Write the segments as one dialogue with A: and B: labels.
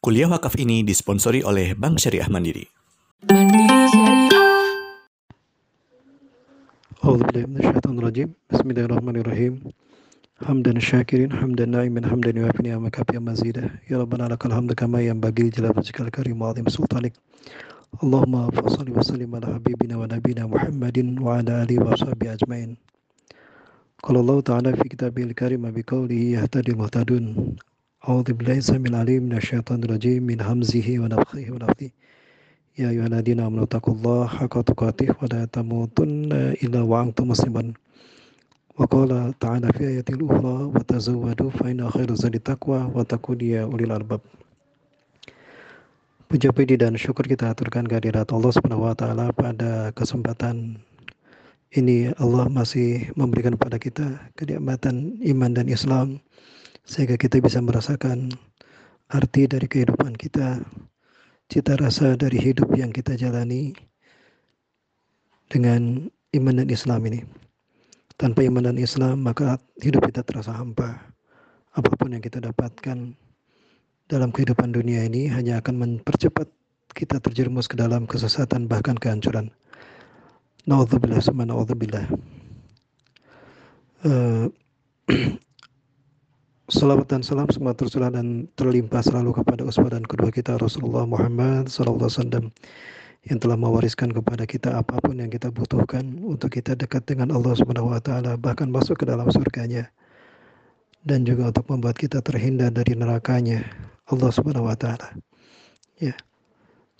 A: Kuliah Wakaf ini disponsori oleh Bank Syariah Mandiri.
B: Bismillahirrahmanirrahim. Bismillahirrahmanirrahim. Hamdan syakirin, hamdan na'imin, hamdan yuafi ni'amaka fi mazidah. Ya Rabbana lakal hamdu kama yang bagi jalal wajhikal karim wa sultanik. Allahumma fasali wa sallim ala habibina wa nabina Muhammadin wa ala alihi wa sahbihi ajmain. Qala Allah Ta'ala fi kitabil karim bi qawlihi yahtadil muhtadun أعوذ بالله السميع العليم من الشيطان الرجيم من همزه ونفخه ونفثه يا أيها الذين آمنوا اتقوا الله حق تقاته ولا تموتن إلا وأنتم مسلمون وقال تعالى في آية الأخرى وتزودوا فإن خير الزاد التقوى واتقون يا أولي الألباب Puja puji dan syukur kita aturkan kehadirat Allah Subhanahu wa taala pada kesempatan ini Allah masih memberikan kepada kita kenikmatan iman dan Islam sehingga kita bisa merasakan arti dari kehidupan kita, cita rasa dari hidup yang kita jalani dengan iman dan Islam ini. Tanpa iman dan Islam, maka hidup kita terasa hampa. Apa pun yang kita dapatkan dalam kehidupan dunia ini hanya akan mempercepat kita terjerumus ke dalam kesesatan bahkan kehancuran. Naudzubillah summa naudzubillah. Uh, Salawat dan salam semua tercurah dan terlimpah selalu kepada uswah dan kedua kita Rasulullah Muhammad wasallam yang telah mewariskan kepada kita apa pun yang kita butuhkan untuk kita dekat dengan Allah Subhanahu wa taala bahkan masuk ke dalam surganya dan juga untuk membuat kita terhindar dari nerakanya Allah Subhanahu wa taala. Ya.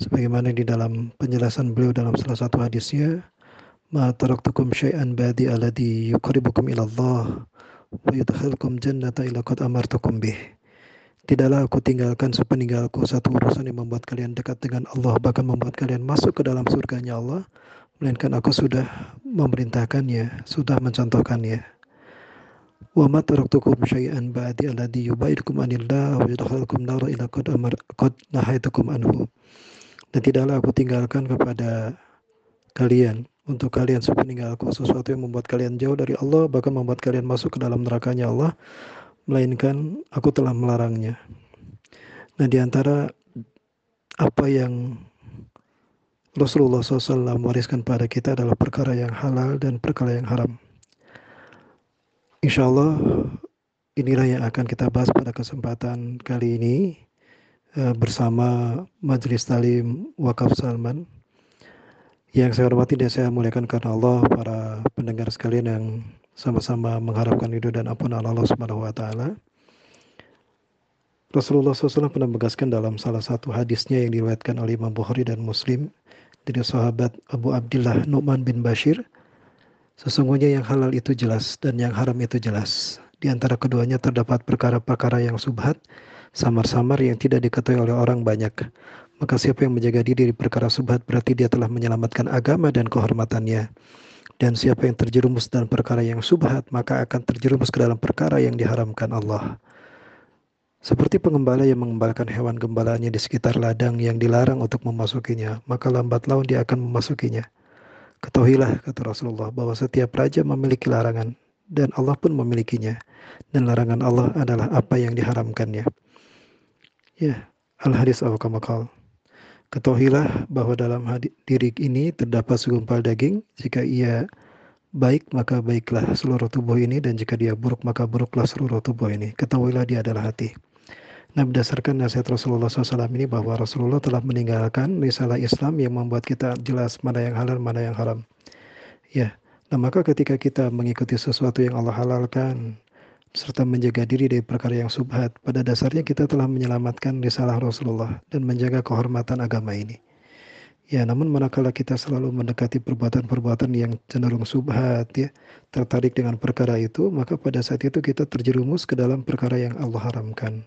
B: Sebagaimana di dalam penjelasan beliau dalam salah satu hadisnya, "Ma taraktukum syai'an badi alladhi yuqribukum ila Allah wa yudkhilkum jannata ila qad amartukum bih." Tidaklah aku tinggalkan sepeninggalku satu urusan yang membuat kalian dekat dengan Allah bahkan membuat kalian masuk ke dalam surganya Allah melainkan aku sudah memerintahkannya, sudah mencontohkannya. Wa ma taraktukum syai'an ba'di alladhi yubaidukum anillah wa yadkhalukum nara ila qad amar qad nahaitukum anhu. Dan tidaklah aku tinggalkan kepada kalian untuk kalian sepeninggalku sesuatu yang membuat kalian jauh dari Allah bahkan membuat kalian masuk ke dalam nerakanya Allah melainkan aku telah melarangnya. Nah di antara apa yang Rasulullah SAW mewariskan pada kita adalah perkara yang halal dan perkara yang haram. Insya Allah inilah yang akan kita bahas pada kesempatan kali ini uh, bersama Majelis Talim Wakaf Salman. Yang saya hormati dan saya muliakan karena Allah para pendengar sekalian yang sama-sama mengharapkan ridho dan ampunan Allah Subhanahu wa taala. Rasulullah SAW pernah menegaskan dalam salah satu hadisnya yang diriwayatkan oleh Imam Bukhari dan Muslim dari sahabat Abu Abdullah Nu'man bin Bashir Sesungguhnya yang halal itu jelas dan yang haram itu jelas. Di antara keduanya terdapat perkara-perkara yang subhat, samar-samar yang tidak diketahui oleh orang banyak. Maka siapa yang menjaga diri dari perkara subhat berarti dia telah menyelamatkan agama dan kehormatannya. Dan siapa yang terjerumus dalam perkara yang subhat maka akan terjerumus ke dalam perkara yang diharamkan Allah. Seperti pengembala yang mengembalakan hewan gembalaannya di sekitar ladang yang dilarang untuk memasukinya, maka lambat laun dia akan memasukinya. Ketahuilah, kata Rasulullah, bahwa setiap raja memiliki larangan, dan Allah pun memilikinya. Dan larangan Allah adalah apa yang diharamkannya. Ya, Al-Hadis Al-Kamakal. Ketahuilah bahwa dalam diri ini terdapat segumpal daging. Jika ia baik, maka baiklah seluruh tubuh ini. Dan jika dia buruk, maka buruklah seluruh tubuh ini. Ketahuilah dia adalah hati. Nah berdasarkan nasihat Rasulullah SAW ini bahwa Rasulullah telah meninggalkan risalah Islam yang membuat kita jelas mana yang halal, mana yang haram. Ya, nah maka ketika kita mengikuti sesuatu yang Allah halalkan, serta menjaga diri dari perkara yang subhat, pada dasarnya kita telah menyelamatkan risalah Rasulullah dan menjaga kehormatan agama ini. Ya, namun manakala kita selalu mendekati perbuatan-perbuatan yang cenderung subhat, ya, tertarik dengan perkara itu, maka pada saat itu kita terjerumus ke dalam perkara yang Allah haramkan.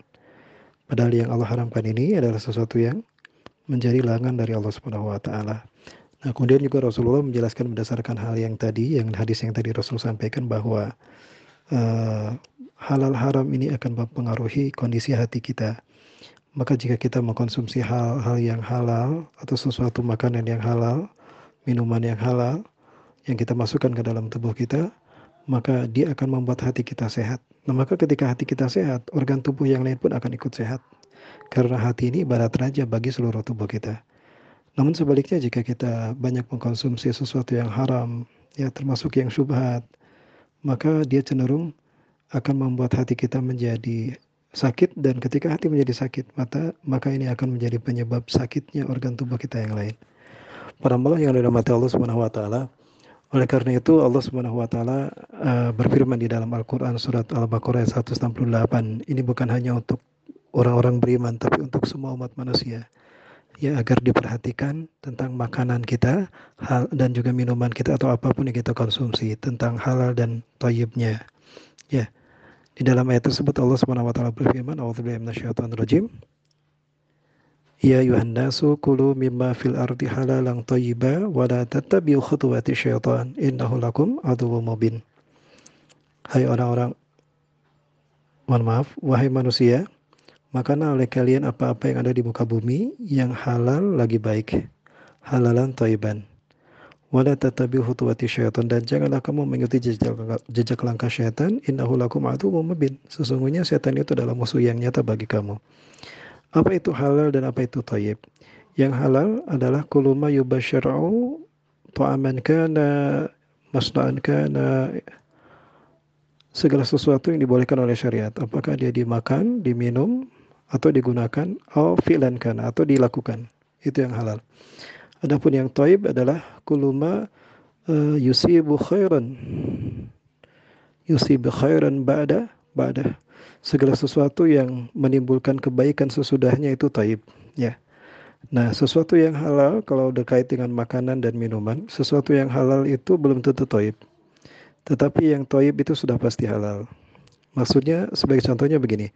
B: Padahal yang Allah haramkan ini adalah sesuatu yang menjadi larangan dari Allah Subhanahu wa taala. Nah, kemudian juga Rasulullah menjelaskan berdasarkan hal yang tadi, yang hadis yang tadi Rasul sampaikan bahwa uh, halal haram ini akan mempengaruhi kondisi hati kita. Maka jika kita mengkonsumsi hal-hal yang halal atau sesuatu makanan yang halal, minuman yang halal yang kita masukkan ke dalam tubuh kita, maka dia akan membuat hati kita sehat. Nah, maka ketika hati kita sehat, organ tubuh yang lain pun akan ikut sehat. karena hati ini ibarat raja bagi seluruh tubuh kita. Namun sebaliknya jika kita banyak mengkonsumsi sesuatu yang haram, ya termasuk yang syubhat, maka dia cenderung akan membuat hati kita menjadi sakit dan ketika hati menjadi sakit mata maka ini akan menjadi penyebab sakitnya organ tubuh kita yang lain. Para malah yang dirahmati Allah Subhanahu wa taala, oleh karena itu Allah Subhanahu wa taala uh, berfirman di dalam Al-Qur'an surat Al-Baqarah ayat 168. Ini bukan hanya untuk orang-orang beriman tapi untuk semua umat manusia. Ya agar diperhatikan tentang makanan kita hal dan juga minuman kita atau apa pun yang kita konsumsi tentang halal dan thayyibnya. Ya. Di dalam ayat tersebut Allah Subhanahu wa taala berfirman, "A'udzubillahi minasyaitonirrajim." Ya ayuhan nasu kulu mimma fil ardi halalan thayyiba wa la tattabi'u khutuwati syaitan innahu lakum aduwwum mubin. Hai orang-orang mohon maaf, wahai manusia, makanlah oleh kalian apa-apa yang ada di muka bumi yang halal lagi baik, halalan thayyiban. Wala tatabi'u khutuwati syaitan dan janganlah kamu mengikuti jejak, jejak langkah syaitan innahu lakum aduwwum mubin. Sesungguhnya setan itu adalah musuh yang nyata bagi kamu. Apa itu halal dan apa itu tayyib? Yang halal adalah kuluma yubasyar'u ta'aman kana masna'an kana segala sesuatu yang dibolehkan oleh syariat. Apakah dia dimakan, diminum, atau digunakan, atau fi'lan atau dilakukan. Itu yang halal. Adapun yang taib adalah kuluma uh, yusibu khairan. Yusibu khairan ba'da, ba'da segala sesuatu yang menimbulkan kebaikan sesudahnya itu taib ya nah sesuatu yang halal kalau terkait dengan makanan dan minuman sesuatu yang halal itu belum tentu taib tetapi yang taib itu sudah pasti halal maksudnya sebagai contohnya begini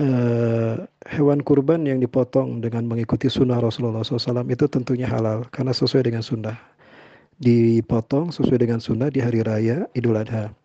B: Uh, hewan kurban yang dipotong dengan mengikuti sunnah Rasulullah SAW itu tentunya halal karena sesuai dengan sunnah. Dipotong sesuai dengan sunnah di hari raya Idul Adha